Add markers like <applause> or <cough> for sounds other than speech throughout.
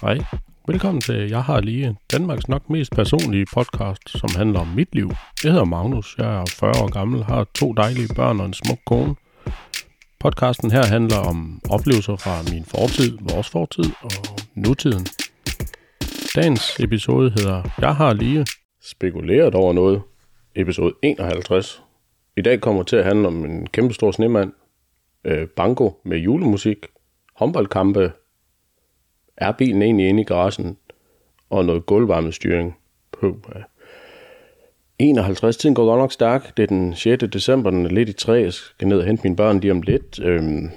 Hej. Velkommen til Jeg har lige Danmarks nok mest personlige podcast, som handler om mit liv. Jeg hedder Magnus, jeg er 40 år gammel, har to dejlige børn og en smuk kone. Podcasten her handler om oplevelser fra min fortid, vores fortid og nutiden. Dagens episode hedder Jeg har lige spekuleret over noget. Episode 51. I dag kommer til at handle om en kæmpe stor snemand, øh, banko med julemusik, håndboldkampe, er bilen egentlig inde i garagen, og noget gulvvarmestyring. Puh, ja. 51, tiden går godt nok stærk. Det er den 6. december, den er lidt i træ. Jeg skal ned og hente mine børn lige om lidt. Øhm,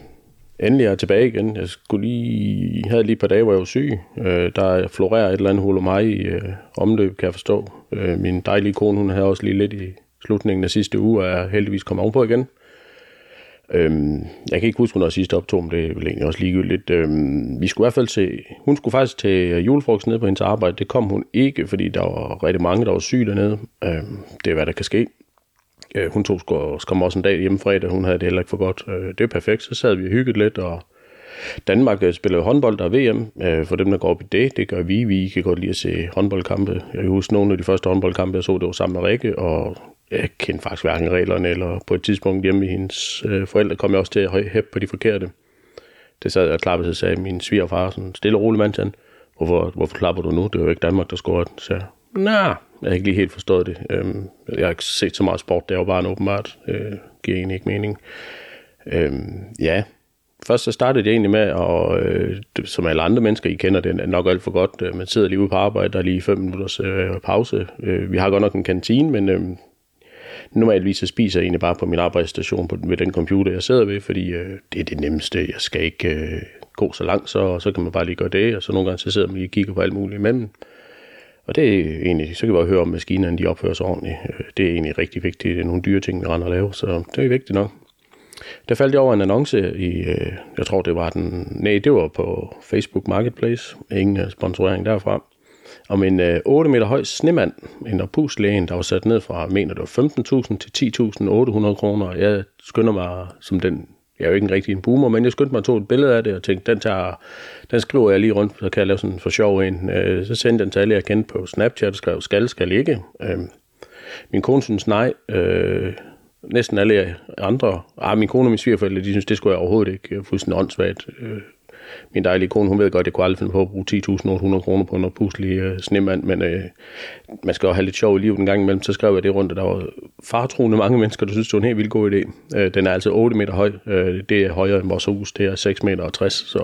endelig er jeg tilbage igen. Jeg skulle lige, havde lige et par dage, hvor jeg var syg. Øh, der florerer et eller andet hul mig i øh, omløb, kan jeg forstå. Øh, min dejlige kone, hun havde også lige lidt i slutningen af sidste uge, og er heldigvis kommet ovenpå igen. Øhm, jeg kan ikke huske, hvornår sidste optog, men det er vel egentlig også ligegyldigt. Øhm, vi skulle i hvert fald til, hun skulle faktisk til julefrokost nede på hendes arbejde. Det kom hun ikke, fordi der var rigtig mange, der var syge dernede. Øhm, det er, hvad der kan ske. Øh, hun tog sgu kom også en dag hjemme fredag, hun havde det heller ikke for godt. Øh, det er perfekt, så sad vi og hyggede lidt, og Danmark øh, spiller håndbold, der er VM. Øh, for dem, der går op i det, det gør vi. Vi kan godt lide at se håndboldkampe. Jeg kan huske nogle af de første håndboldkampe, jeg så, det var sammen med Rikke, og jeg kendte faktisk hverken reglerne, eller på et tidspunkt hjemme i hendes øh, forældre kom jeg også til at hæppe på de forkerte. Det sad jeg klappede så sagde min svigerfar, sådan stille og rolig mand til hvorfor, hvorfor klapper du nu? Det var jo ikke Danmark, der scorede. Så jeg, nah, jeg har ikke lige helt forstået det. Øhm, jeg har ikke set så meget sport, det er jo bare en åbenbart. Øh, giver egentlig ikke mening. Øhm, ja, først så startede jeg egentlig med, og øh, som alle andre mennesker, I kender det nok alt for godt, øh, man sidder lige ude på arbejde, der er lige fem minutters øh, pause. Øh, vi har godt nok en kantine, men øh, Normalvis så spiser jeg egentlig bare på min arbejdsstation på, ved den computer, jeg sidder ved, fordi øh, det er det nemmeste. Jeg skal ikke øh, gå så langt, så, så kan man bare lige gøre det, og så nogle gange så sidder man lige og kigger på alt muligt imellem. Og det er egentlig, så kan vi bare høre, om maskinerne de opfører sig ordentligt. Øh, det er egentlig rigtig vigtigt. Det er nogle dyre ting, vi render og laver, så det er vigtigt nok. Der faldt jeg over en annonce i, øh, jeg tror det var den, nej, det var på Facebook Marketplace. Ingen sponsorering derfra om en øh, 8 meter høj snemand, en opuslægen, der var sat ned fra, mener det var 15.000 til 10.800 kroner. Jeg skynder mig, som den, jeg er jo ikke en rigtig en boomer, men jeg skyndte mig at tog et billede af det, og tænkte, den, tager, den skriver jeg lige rundt, så kan jeg lave sådan for sjov en. Øh, så sendte den til alle, jeg kendte på Snapchat, og skrev, skal, skal ikke. Øh, min kone synes nej, øh, næsten alle andre, ah, min kone og min svigerforældre, de synes, det skulle jeg overhovedet ikke, fuldstændig åndssvagt. Øh, min dejlige kone, hun ved godt, at jeg kunne aldrig finde på at bruge 10.800 kroner på en puslig øh, snemand, men øh, man skal jo have lidt sjov i livet en gang imellem. Så skrev jeg det rundt, at der var fartroende mange mennesker, der synes, det var en helt vildt god idé. Øh, den er altså 8 meter høj. Øh, det er højere end vores hus. Det er 6 meter og 60, så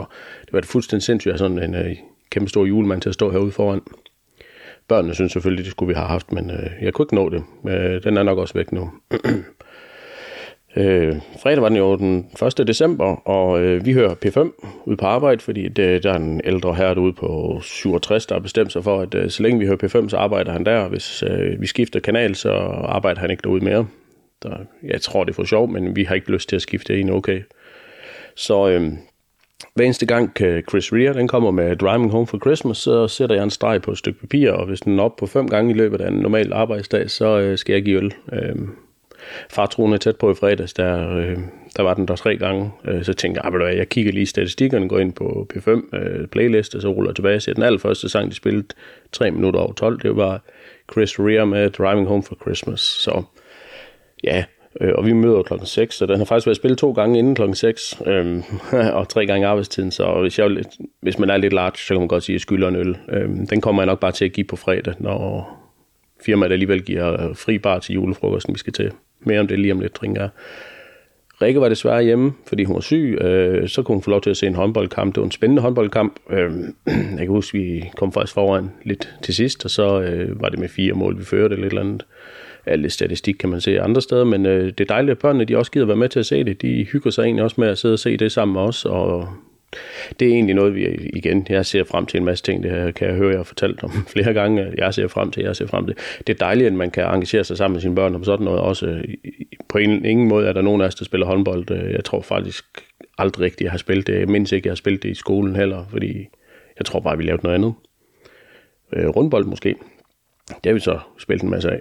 det var det fuldstændig sindssygt at sådan en øh, kæmpe stor julemand til at stå herude foran. Børnene synes selvfølgelig, det skulle vi have haft, men øh, jeg kunne ikke nå det. Øh, den er nok også væk nu. <clears throat> Øh, fredag var den jo den 1. december, og øh, vi hører P5 ud på arbejde, fordi det, der er en ældre herre derude på 67, der har bestemt sig for, at øh, så længe vi hører P5, så arbejder han der. Hvis øh, vi skifter kanal, så arbejder han ikke derude mere. Der, jeg tror, det er for sjov, men vi har ikke lyst til at skifte en okay. Så øh, hver eneste gang øh, Chris Rea den kommer med Driving Home for Christmas, så sætter jeg en streg på et stykke papir, og hvis den er op på fem gange i løbet af en normal arbejdsdag, så øh, skal jeg give øl. Øh, fartroen tæt på i fredags, der, øh, der var den der tre gange. Øh, så tænkte jeg, ah, jeg kigger lige statistikkerne, går ind på P5 øh, playlist, og så ruller jeg tilbage Så den allerførste sang, de spillede 3 minutter over 12. Det var Chris Rea med Driving Home for Christmas. Så ja, øh, og vi møder klokken 6, så den har faktisk været spillet to gange inden klokken 6, øh, <laughs> og tre gange arbejdstiden, så hvis, jeg, hvis man er lidt large, så kan man godt sige, at jeg skylder en øl. Øh, den kommer jeg nok bare til at give på fredag, når firmaet alligevel giver øh, fri bar til julefrokosten, vi skal til. Mere om det lige om lidt, tænker jeg. Rikke var desværre hjemme, fordi hun var syg. Øh, så kunne hun få lov til at se en håndboldkamp. Det var en spændende håndboldkamp. Øh, jeg kan huske, vi kom faktisk foran lidt til sidst, og så øh, var det med fire mål, vi førte eller et eller andet. Alt statistik kan man se andre steder, men øh, det er dejligt, at børnene de også gider være med til at se det. De hygger sig egentlig også med at sidde og se det sammen med os, og det er egentlig noget, vi igen, jeg ser frem til en masse ting, det her kan jeg høre, jeg har fortalt om <laughs> flere gange, jeg ser frem til, jeg ser frem til. Det er dejligt, at man kan engagere sig sammen med sine børn om sådan noget også. På en, ingen måde er der nogen af os, der spiller håndbold. Øh, jeg tror faktisk aldrig rigtigt, jeg har spillet det. Jeg mindst ikke, jeg har spillet det i skolen heller, fordi jeg tror bare, vi lavede noget andet. Øh, rundbold måske. Det har vi så spillet en masse af.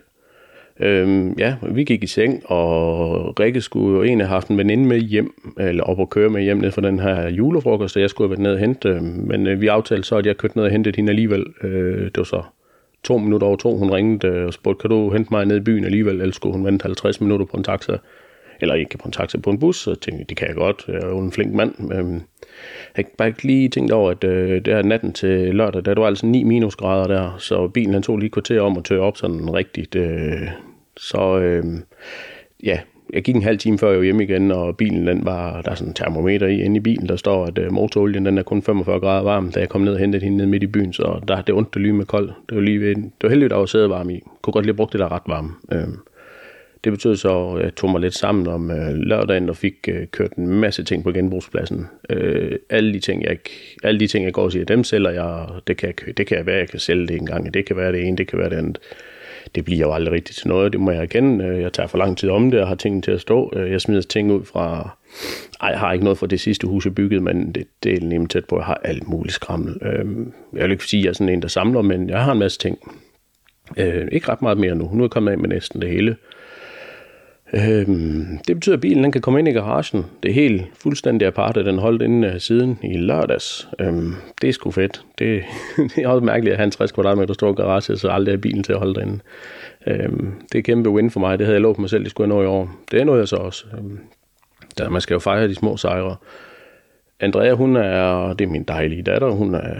Øhm, ja, vi gik i seng, og Rikke skulle jo egentlig have haft en veninde med hjem, eller op og køre med hjem ned for den her julefrokost, og jeg skulle have været ned og hente, øhm, men øh, vi aftalte så, at jeg kørte ned og hentede hende alligevel. Øh, det var så to minutter over to, hun ringede øh, og spurgte, kan du hente mig ned i byen alligevel, eller skulle hun vente 50 minutter på en taxa, eller ikke på en taxa, på en bus, så jeg tænkte det kan jeg godt, jeg er jo en flink mand. Øhm, jeg har bare ikke lige tænkt over, at øh, det er natten til lørdag, der var altså 9 minusgrader der, så bilen han tog lige kvarter om at tørre op sådan rigtigt. Øh, så øh, ja, jeg gik en halv time før jeg var hjemme igen, og bilen, den var, der er sådan en termometer i, inde i bilen, der står, at øh, motorolien, den er kun 45 grader varm, da jeg kom ned og hentede hende ned midt i byen, så der, det ondt at lyde med kold. Det var, lige ved, det var heldigt, at der var sædevarme i. Kunne godt lige bruge det der ret varme. Øh, det betød så, at jeg tog mig lidt sammen om øh, lørdagen og fik øh, kørt en masse ting på genbrugspladsen. Øh, alle, de ting, jeg, alle de ting, jeg går og siger, dem sælger jeg. Det kan, jeg, det kan være, jeg kan sælge det en gang. Det kan være det ene, det kan være det andet. Det bliver jo aldrig rigtigt til noget, det må jeg erkende. Øh, jeg tager for lang tid om det og har tingene til at stå. Øh, jeg smider ting ud fra... Ej, jeg har ikke noget fra det sidste hus, jeg byggede, men det, det er nemlig tæt på, at jeg har alt muligt skrammel. Øh, jeg vil ikke sige, at jeg er sådan en, der samler, men jeg har en masse ting. Ikke ret meget mere nu. Nu er jeg kommet af med næsten det hele. Øhm, det betyder, at bilen den kan komme ind i garagen. Det er helt fuldstændig aparte. Den holdt inde øh, siden i lørdags. Øhm, det er sgu fedt. Det, <laughs> det er også mærkeligt at have en 60 kvadratmeter stor garage, så aldrig er bilen til at holde derinde. Øhm, det er kæmpe win for mig. Det havde jeg lovet mig selv, det skulle jeg nå i år. Det er noget jeg så også. Øhm, der, man skal jo fejre de små sejre. Andrea, hun er, det er min dejlige datter, hun er,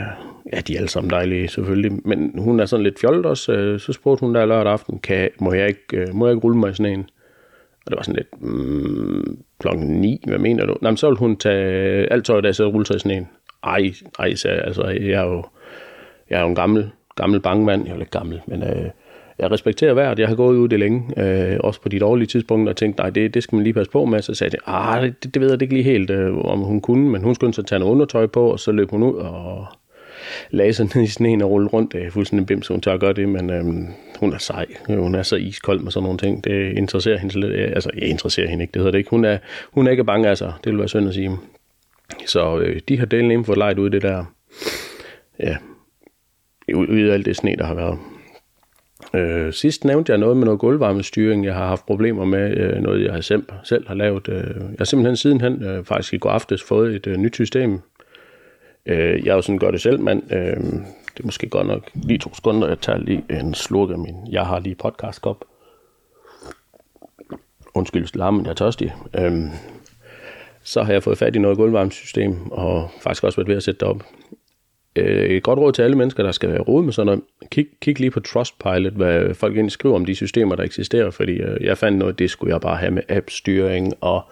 ja, de er alle sammen dejlige selvfølgelig, men hun er sådan lidt fjollet også. Øh, så spurgte hun der lørdag aften, kan, må, jeg ikke, øh, må jeg ikke rulle mig i sådan en? Og det var sådan lidt, mm, klokken 9, hvad mener du? Nej, men så ville hun tage alt tøjet af, så rulle sig i sådan en. Ej, ej, så, altså, jeg er jo, jeg er jo en gammel, gammel bankmand. Jeg er jo lidt gammel, men øh, jeg respekterer hvert. Jeg har gået ud det længe, øh, også på de dårlige tidspunkter, og tænkt, nej, det, det skal man lige passe på med. Så sagde jeg, ah, det, det ved jeg ikke lige helt, øh, om hun kunne, men hun skulle så tage noget undertøj på, og så løb hun ud og lagde sig ned i sneen og rulle rundt. Det er fuldstændig bims, hun tør gøre det, men øh, hun er sej. Hun er så iskold med sådan nogle ting. Det interesserer hende lidt. Altså, jeg interesserer hende ikke, det hedder det ikke. Hun er, hun er ikke bange af sig. Det vil være synd at sige. Så øh, de har delen inden for lejet ud det der, ja, ud af alt det sne, der har været. Øh, sidst nævnte jeg noget med noget gulvvarmestyring, jeg har haft problemer med, øh, noget jeg selv, selv har lavet. Øh, jeg har simpelthen sidenhen øh, faktisk i går aftes fået et øh, nyt system, Øh, jeg er jo sådan gør det selv, mand. Øh, det er måske godt nok lige to sekunder, jeg tager lige en slurk af min, jeg har lige podcast-kop. Undskyld, larmen, jeg er tørstig. Øhm, så har jeg fået fat i noget gulvvarmesystem, og faktisk også været ved at sætte det op. Øh, et godt råd til alle mennesker, der skal være råd med sådan noget. Kig, kig lige på Trustpilot, hvad folk egentlig skriver om de systemer, der eksisterer, fordi øh, jeg fandt noget, det skulle jeg bare have med app-styring, og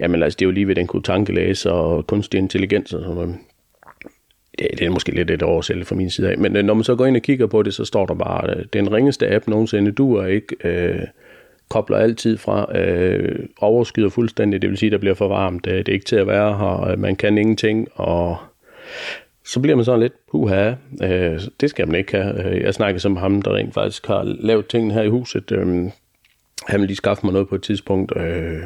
jamen altså, det er jo lige ved den kunne tankelæse og kunstig intelligens og sådan noget ja, det er måske lidt et oversælge fra min side af, men øh, når man så går ind og kigger på det, så står der bare, at den ringeste app nogensinde, du er ikke, øh, kobler altid fra, øh, overskyder fuldstændig, det vil sige, der bliver for varmt, øh, det er ikke til at være her, man kan ingenting, og så bliver man sådan lidt, puha, øh, det skal man ikke have. Jeg snakkede som ham, der rent faktisk har lavet tingene her i huset. Øh, han vil lige skaffe mig noget på et tidspunkt. Øh,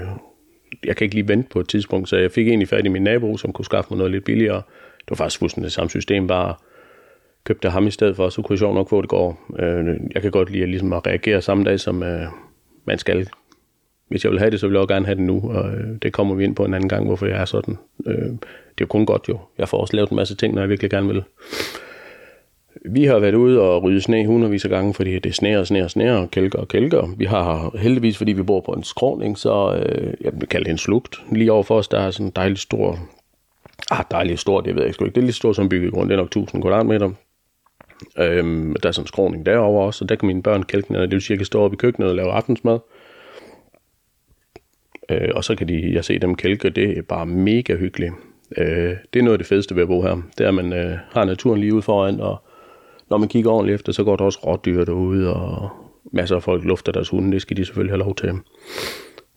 jeg kan ikke lige vente på et tidspunkt, så jeg fik egentlig fat i min nabo, som kunne skaffe mig noget lidt billigere. Det var faktisk fuldstændig det samme system, bare købte ham i stedet for, så kunne jeg sjovt nok få det går. Øh, jeg kan godt lide at, ligesom at reagere samme dag, som øh, man skal. Hvis jeg vil have det, så vil jeg også gerne have det nu, og øh, det kommer vi ind på en anden gang, hvorfor jeg er sådan. Øh, det er jo kun godt jo. Jeg får også lavet en masse ting, når jeg virkelig gerne vil. Vi har været ude og rydde sne hundredvis af gange, fordi det sneer og sneer og sneer og kælker og kælker. Vi har heldigvis, fordi vi bor på en skråning, så øh, jeg vil kalde det en slugt. Lige overfor os, der er sådan en dejlig stor Ah, dejligt stort, det ved jeg ikke. Det er lige stort som byggegrund, det er nok 1000 kvadratmeter. Øhm, der er sådan en skråning derover også, og der kan mine børn kælke ned. Det vil sige, at jeg kan stå oppe i køkkenet og lave aftensmad. Øh, og så kan de, jeg se dem kælke, det er bare mega hyggeligt. Øh, det er noget af det fedeste ved at bo her. Det er, at man øh, har naturen lige ude foran, og når man kigger ordentligt efter, så går der også rådyr derude, og masser af folk lufter deres hunde. Det skal de selvfølgelig have lov til.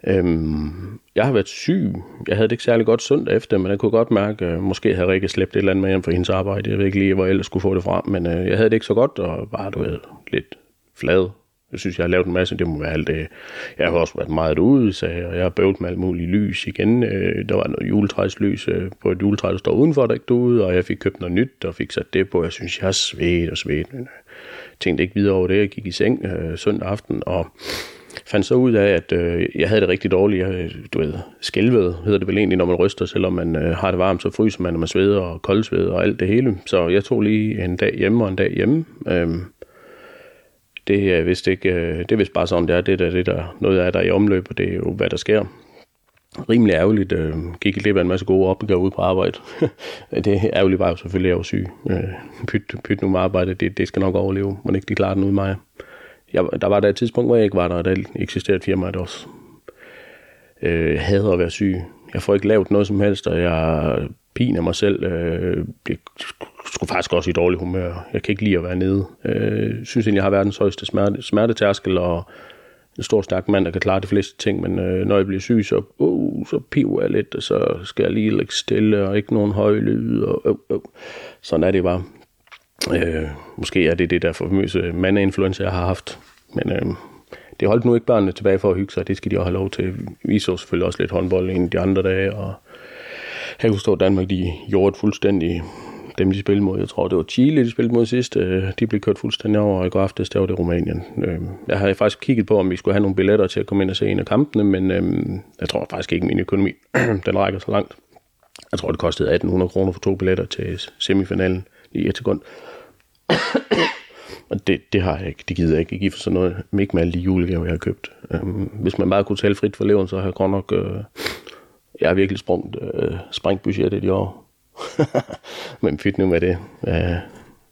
Øhm, jeg har været syg. Jeg havde det ikke særlig godt søndag efter, men jeg kunne godt mærke, at måske havde Rikke slæbt et eller andet med hjem for hendes arbejde. Jeg ved ikke lige, hvor jeg ellers skulle få det fra, men øh, jeg havde det ikke så godt, og bare, du ved, lidt flad. Jeg synes, jeg har lavet en masse, det må være alt det. Jeg har også været meget ude, så jeg, jeg har bøvlet med alt muligt lys igen. Øh, der var noget juletræslys øh, på et juletræ, der står udenfor, der ikke derude, og jeg fik købt noget nyt, og fik sat det på. Jeg synes, jeg har svedt og svedt, Jeg øh, tænkte ikke videre over det. Jeg gik i seng øh, søndag aften, og fandt så ud af, at øh, jeg havde det rigtig dårligt. Jeg, øh, du ved, skælvede hedder det vel egentlig, når man ryster, selvom man øh, har det varmt, så fryser man, når man sveder og koldsveder og alt det hele. Så jeg tog lige en dag hjemme og en dag hjemme. Øhm, det er vist ikke, øh, det er vist bare sådan, det er, det der, det der, noget af der i omløb, og det er jo, hvad der sker. Rimelig ærgerligt, øh, gik i af en masse gode opgaver ud på arbejde. <laughs> det ærgerligt var jo selvfølgelig, at jeg var syg. Øh, pyt, pyt nu med arbejde, det, det skal nok overleve, må ikke de klarer den ud mig jeg, der var der et tidspunkt, hvor jeg ikke var der, og der eksisterede et firma, der også øh, havde at være syg. Jeg får ikke lavet noget som helst, og jeg piner mig selv. Øh, jeg skulle faktisk også i dårlig humør. Jeg kan ikke lide at være nede. Øh, synes egentlig, jeg har verdens højeste smerte, smertetærskel, og en stor, stærk mand, der kan klare de fleste ting, men øh, når jeg bliver syg, så, uh, så piver jeg lidt, og så skal jeg lige lægge stille, og ikke nogen høje lyd, og øh, øh. sådan er det bare. Øh, måske er det det der famøse mandeinfluencer, jeg har haft. Men øh, det holdt nu ikke børnene tilbage for at hygge sig. Det skal de også have lov til. Vi så selvfølgelig også lidt håndbold en de andre dage. Og jeg kunne stå Danmark, de gjorde fuldstændig dem, de spillede mod. Jeg tror, det var Chile, de spillede mod sidst. Øh, de blev kørt fuldstændig over, og i går aftes, der var det Rumænien. Øh, jeg havde faktisk kigget på, om vi skulle have nogle billetter til at komme ind og se en af kampene, men øh, jeg tror faktisk ikke, min økonomi <clears throat> den rækker så langt. Jeg tror, det kostede 1800 kroner for to billetter til semifinalen i et sekund. Og det, det har jeg ikke. Det gider jeg ikke give for sådan noget. Ikke med alle de julegaver, jeg har købt. Um, hvis man bare kunne tale frit for leveren, så har jeg godt nok... Uh, jeg har virkelig sprunget, øh, uh, sprængt budgettet i år. <laughs> Men fedt nu med det. Uh,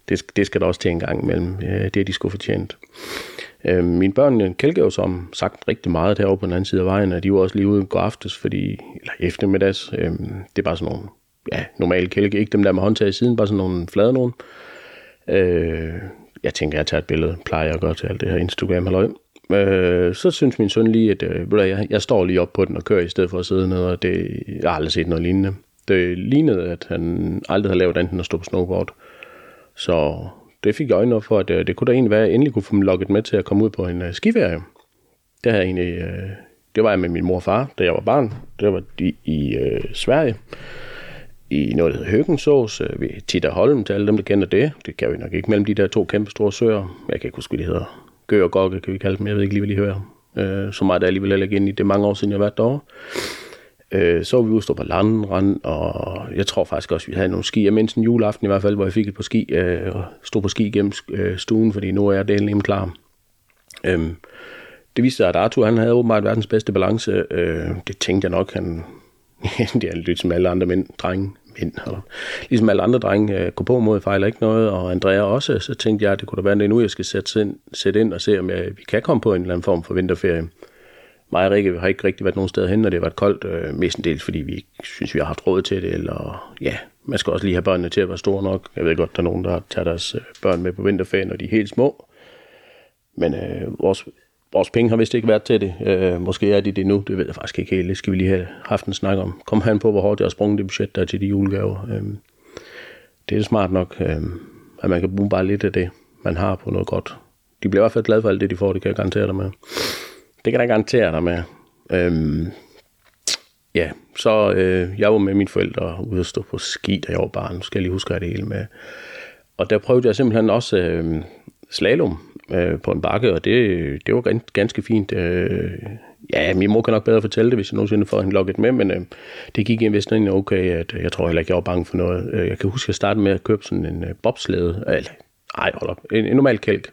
det, det skal der også til en gang imellem. Uh, det er de skulle fortjent. Uh, mine børn kælker jo som sagt rigtig meget derovre på den anden side af vejen, og de var også lige ude går aftes, fordi, eller eftermiddags. Uh, det er bare sådan nogle ja, normale kælke, ikke dem der med håndtag i siden, bare sådan nogle flade nogen. Øh, Øh, jeg tænker, jeg tager et billede, plejer jeg at gøre til alt det her Instagram halløj. Øh, så synes min søn lige, at øh, jeg, jeg står lige op på den og kører, i stedet for at sidde ned, og det, jeg har aldrig set noget lignende. Det lignede, at han aldrig har lavet andet end at stå på snowboard. Så det fik jeg øjnene op for, at øh, det kunne da egentlig være, at jeg endelig kunne få dem lukket med til at komme ud på en øh, skiferie. Det, havde jeg egentlig, øh, det var jeg med min mor og far, da jeg var barn. Det var de i øh, Sverige i noget, der hedder Høgensås øh, ved Titter Holm, til alle dem, der kender det. Det kan vi nok ikke mellem de der to kæmpe store søer. Jeg kan ikke huske, hvad de hedder. Gø og Gokke, kan vi kalde dem. Jeg ved ikke lige, hvad de hører. Øh, så meget der alligevel heller ikke ind i det mange år siden, jeg har været derovre. Øh, så var vi ude stå på landrand, og jeg tror faktisk også, vi havde nogle ski. Jeg mindst en juleaften i hvert fald, hvor jeg fik et på ski, øh, og stod på ski gennem øh, stuen, fordi nu er jeg delen klar. Øh, det viste sig, at Arthur han havde åbenbart verdens bedste balance. Øh, det tænkte jeg nok, han, <laughs> det er lidt som alle andre mænd, drenge, mænd, og ligesom alle andre drenge, øh, gå på mod fejler ikke noget, og Andrea også, så tænkte jeg, at det kunne da være det nu, jeg skal sætte ind, sætte ind og se, om jeg, vi kan komme på en eller anden form for vinterferie. Mig og Rikke har ikke rigtig været nogen steder hen, når det har været koldt, øh, mestendels fordi vi ikke synes, vi har haft råd til det, eller ja, man skal også lige have børnene til at være store nok. Jeg ved godt, der er nogen, der tager deres øh, børn med på vinterferie, når de er helt små. Men øh, vores vores penge har vist ikke været til det. Øh, måske er de det nu, det ved jeg faktisk ikke helt. Det skal vi lige have haft en snak om. Kom han på, hvor hårdt jeg har sprunget det budget der til de julegaver. Øh, det er smart nok, øh, at man kan bruge bare lidt af det, man har på noget godt. De bliver i hvert fald glade for alt det, de får, det kan jeg garantere dig med. Det kan jeg garantere dig med. Øh, ja, så øh, jeg var med mine forældre ude at stå på ski, da jeg var barn. Nu skal jeg lige huske at det hele med. Og der prøvede jeg simpelthen også øh, slalom øh, på en bakke, og det, det var ganske fint. Øh, ja, min mor kan nok bedre fortælle det, hvis jeg nogensinde får hende logget med, men øh, det gik en vist okay, at øh, jeg tror heller ikke, jeg var bange for noget. Øh, jeg kan huske, at jeg startede med at købe sådan en øh, bobslede, eller ej, hold op, en, en normal kælk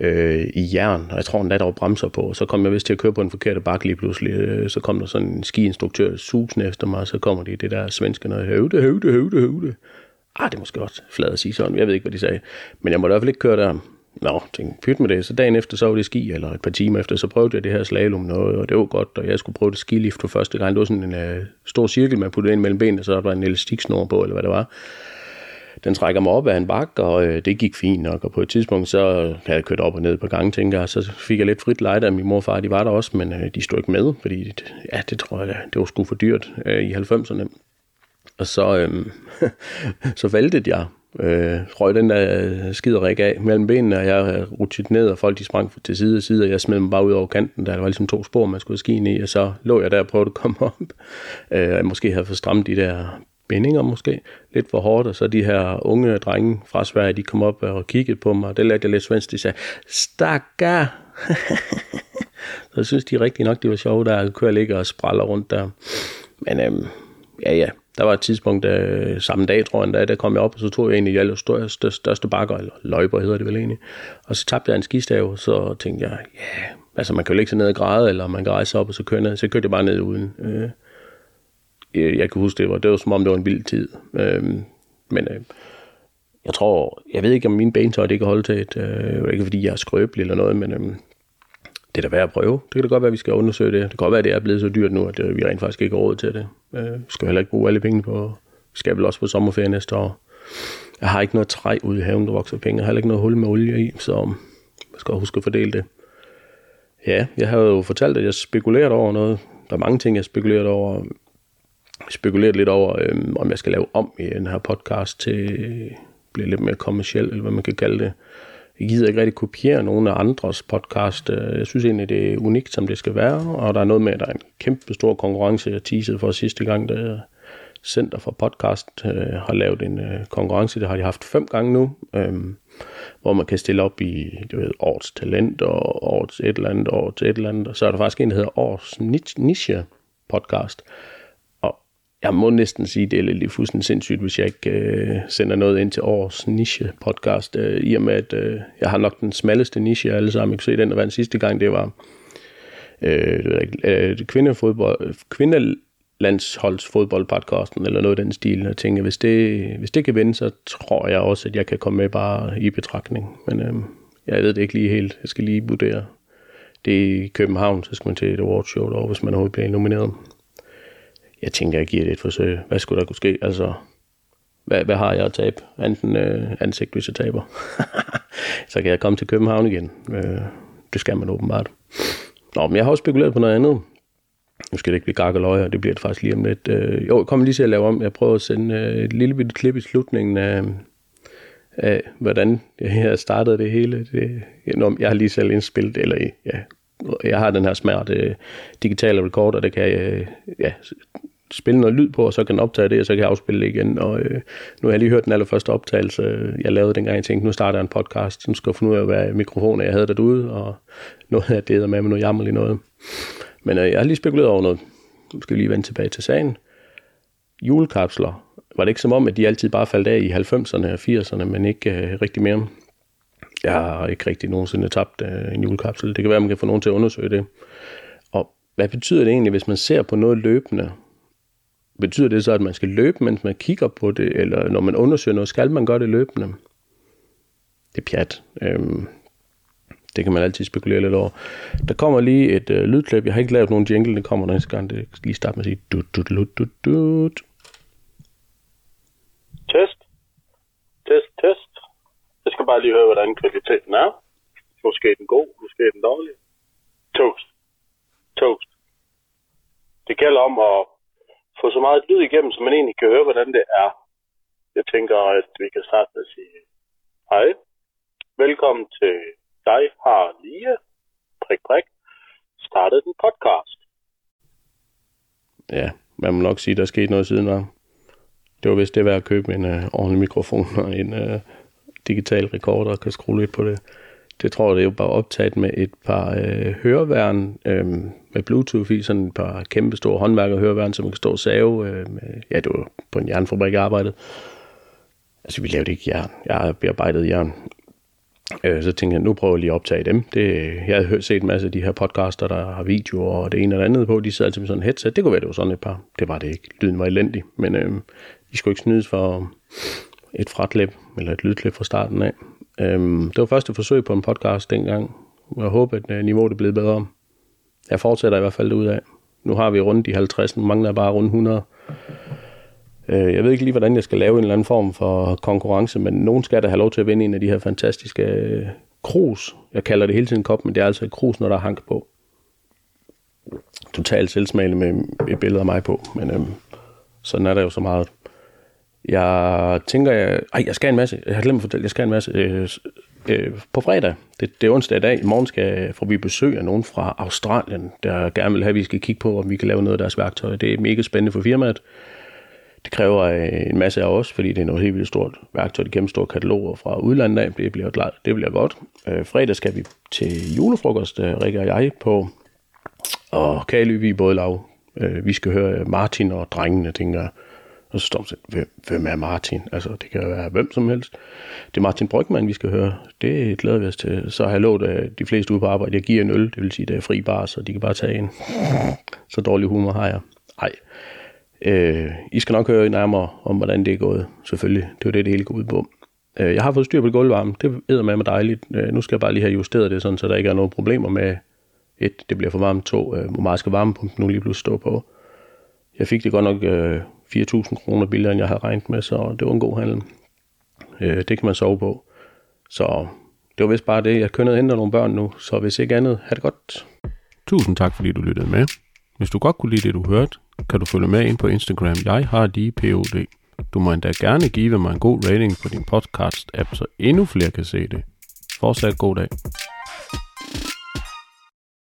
øh, i jern, og jeg tror endda, der var bremser på, så kom jeg vist til at køre på en forkert bakke lige pludselig, øh, så kom der sådan en skiinstruktør susende efter mig, og så kommer de det der svenske noget, høvde, høvde, høvde, høvde. Ah, det er måske også flad at sige sådan, jeg ved ikke, hvad de sagde, men jeg måtte i hvert fald ikke køre der. Nå, tænkte, pyt med det. Så dagen efter, så var det ski, eller et par timer efter, så prøvede jeg det her slalom noget, og det var godt, og jeg skulle prøve det skilift for første gang. Det var sådan en uh, stor cirkel, man puttede ind mellem benene, og så var der en elastiksnor på, eller hvad det var. Den trækker mig op af en bakke, og øh, det gik fint nok, og på et tidspunkt, så havde jeg kørt op og ned på gange, tænker jeg, så fik jeg lidt frit lejde af min mor og far, de var der også, men øh, de stod ikke med, fordi ja, det tror jeg, det var sgu for dyrt øh, i 90'erne. Og så, øh, <laughs> så valgte jeg Øh, røg den der øh, skiderik af mellem benene, og jeg øh, rutsjet ned, og folk de sprang til side og side, og jeg smed mig bare ud over kanten, der, der var ligesom to spor, man skulle ski i, og så lå jeg der og prøvede at komme op. Øh, jeg måske havde fået stramt de der bindinger måske, lidt for hårdt, og så de her unge drenge fra Sverige, de kom op og kiggede på mig, og det lærte jeg lidt svensk, de sagde, stakkar! <laughs> så jeg synes de rigtig nok, det var sjovt, der kører ligge og spraller rundt der. Men øhm, ja, ja, der var et tidspunkt øh, samme dag, tror jeg, der, der kom jeg op, og så tog jeg egentlig alle største, største bakker, eller løjper hedder det vel egentlig. Og så tabte jeg en skistav, så tænkte jeg, ja, yeah. altså man kan jo ikke så ned og græde, eller man kan rejse op, og så køre ned. Så kørte jeg bare ned uden. Øh, jeg kan huske, det var, det var som om, det var en vild tid. Øh, men øh, jeg tror, jeg ved ikke, om mine benetøj det kan holde til et, øh, ikke fordi jeg er skrøbelig eller noget, men øh, det er da værd at prøve. Det kan da godt være, at vi skal undersøge det. Det kan godt være, at det er blevet så dyrt nu, at øh, vi rent faktisk ikke har råd til det. Øh, vi skal heller ikke bruge alle penge på, vi skal vel også på sommerferie næste år. Jeg har ikke noget træ ude i haven, der vokser penge. Jeg har heller ikke noget hul med olie i, så jeg skal huske at fordele det. Ja, jeg har jo fortalt, at jeg spekulerer over noget. Der er mange ting, jeg spekuleret over. Jeg spekuleret lidt over, øh, om jeg skal lave om i den her podcast til blive lidt mere kommersiel, eller hvad man kan kalde det. Jeg gider ikke rigtig kopiere nogen af andres podcast. Øh, jeg synes egentlig, det er unikt, som det skal være, og der er noget med, at der er en kæmpe stor konkurrence. Jeg teasede for sidste gang, da Center for Podcast øh, har lavet en øh, konkurrence. Det har de haft fem gange nu, øh, hvor man kan stille op i du ved, årets talent og årets et eller andet, årets et eller andet. Og så er der faktisk en, der hedder årets niche podcast, jeg må næsten sige, det er lidt fuldstændig sindssygt, hvis jeg ikke øh, sender noget ind til års niche podcast, øh, i og med, at øh, jeg har nok den smalleste niche af alle sammen. Jeg kan se, den der var den sidste gang, det var øh, øh, kvindefodbold, kvindelandsholdsfodboldpodcasten, eller noget af den stil. og tænker, hvis det, hvis det kan vinde, så tror jeg også, at jeg kan komme med bare i betragtning. Men øh, jeg ved det ikke lige helt. Jeg skal lige vurdere. Det er i København, så skal man til et awardshow derovre, hvis man overhovedet bliver nomineret jeg tænker, jeg giver det et forsøg. Hvad skulle der kunne ske? Altså, hvad, hvad har jeg at tabe? Enten øh, ansigt, hvis jeg taber. <laughs> så kan jeg komme til København igen. Øh, det skal man åbenbart. Nå, men jeg har også spekuleret på noget andet. Nu skal det ikke blive gak og løg, og det bliver det faktisk lige om lidt. Øh, jo, jeg kommer lige til at lave om. Jeg prøver at sende øh, et lille bitte klip i slutningen af, af hvordan jeg startede det hele. Det, jeg har lige selv indspillet, eller ja, jeg har den her smerte øh, digitale recorder, der kan jeg øh, ja, spille noget lyd på, og så kan den optage det, og så kan jeg afspille det igen. Og øh, nu har jeg lige hørt den allerførste optagelse, jeg lavede dengang, jeg tænkte, nu starter jeg en podcast, så skal jeg finde ud af, hvad mikrofoner jeg havde derude, og noget af det, der med med noget jammerligt noget. Men øh, jeg har lige spekuleret over noget. Nu skal vi lige vende tilbage til sagen. Julekapsler. Var det ikke som om, at de altid bare faldt af i 90'erne og 80'erne, men ikke øh, rigtig mere? Jeg har ikke rigtig nogensinde tabt øh, en julekapsel. Det kan være, man kan få nogen til at undersøge det. Og hvad betyder det egentlig, hvis man ser på noget løbende? Betyder det så, at man skal løbe, mens man kigger på det, eller når man undersøger noget, skal man gøre det løbende? Det er pjat. Øhm, det kan man altid spekulere lidt over. Der kommer lige et øh, lydklip. Jeg har ikke lavet nogen jingle, det kommer næste gang. Det skal lige starte med at sige dut, dut, dut, dut, dut. Test. Test, test. Jeg skal bare lige høre, hvordan kvaliteten er. Måske er den god, måske er den dårlig. Toast. Toast. Det gælder om at få så meget lyd igennem, så man egentlig kan høre, hvordan det er. Jeg tænker, at vi kan starte med at sige hej. Velkommen til dig, har lige, prik, prik, startet en podcast. Ja, man må nok sige, at der skete noget siden, var. Det var vist det værd at købe en uh, ordentlig mikrofon og en uh, digital rekorder og kan skrue lidt på det. Det tror jeg, det er jo bare optaget med et par øh, høreværn øh, med Bluetooth i, sådan et par kæmpe store håndværkerhøreværn, som man kan stå og save. Øh, med, ja, det var på en jernfabrik, jeg arbejdede. Altså, vi lavede ikke jern. Jeg har bearbejdet jern. Øh, så tænkte jeg, nu prøver jeg lige at optage dem. Det, jeg havde set en masse af de her podcaster, der har videoer og det ene og det andet på. De sad altid med sådan et headset. Det kunne være, det var sådan et par. Det var det ikke. Lyden var elendig. Men øh, de skulle ikke snydes for et fratlip eller et lydklip fra starten af. Øhm, det var første forsøg på en podcast dengang. Jeg håber, at øh, niveauet er blevet bedre. Jeg fortsætter i hvert fald ud af. Nu har vi rundt de 50, nu mangler jeg bare rundt 100. Øh, jeg ved ikke lige, hvordan jeg skal lave en eller anden form for konkurrence, men nogen skal da have lov til at vinde en af de her fantastiske øh, krus. Jeg kalder det hele tiden kop, men det er altså et krus, når der er hank på. Totalt selvsmagende med et billede af mig på, men øh, sådan er der jo så meget. Jeg tænker, jeg, ej, jeg skal en masse, jeg har glemt at fortælle, jeg skal en masse øh, øh, på fredag. Det, det er onsdag i dag. I morgen skal får vi besøg af nogen fra Australien, der gerne vil have, at vi skal kigge på, om vi kan lave noget af deres værktøj. Det er mega spændende for firmaet. Det kræver øh, en masse af os, fordi det er noget helt vildt stort værktøj. Det store kataloger fra udlandet af. Det bliver, klart, det bliver godt. Øh, fredag skal vi til julefrokost, øh, Rikke og jeg, på og Kaly, vi både lav. Øh, vi skal høre Martin og drengene, tænker jeg. Og så står man sådan, hvem er Martin? Altså, det kan være hvem som helst. Det er Martin Brygman, vi skal høre. Det glæder vi os til. Så har jeg lovet de fleste ude på arbejde, jeg giver en øl. Det vil sige, det er fri bar, så de kan bare tage en. Så dårlig humor har jeg. Nej. Øh, I skal nok høre nærmere om, hvordan det er gået. Selvfølgelig. Det er det, det hele går ud på. Øh, jeg har fået styr på gulvvarme. Det æder med mig dejligt. Øh, nu skal jeg bare lige have justeret det, sådan, så der ikke er nogen problemer med, et, det bliver for varmt, to, øh, hvor meget skal varmepumpen nu lige pludselig stå på. Jeg fik det godt nok øh, 4.000 kroner billigere, end jeg havde regnet med, så det var en god handel. Øh, det kan man sove på. Så det var vist bare det. Jeg kønnede hente nogle børn nu, så hvis ikke andet, have det godt. Tusind tak, fordi du lyttede med. Hvis du godt kunne lide det, du hørte, kan du følge med ind på Instagram. Jeg har lige POD. Du må endda gerne give mig en god rating på din podcast-app, så endnu flere kan se det. Fortsat god dag.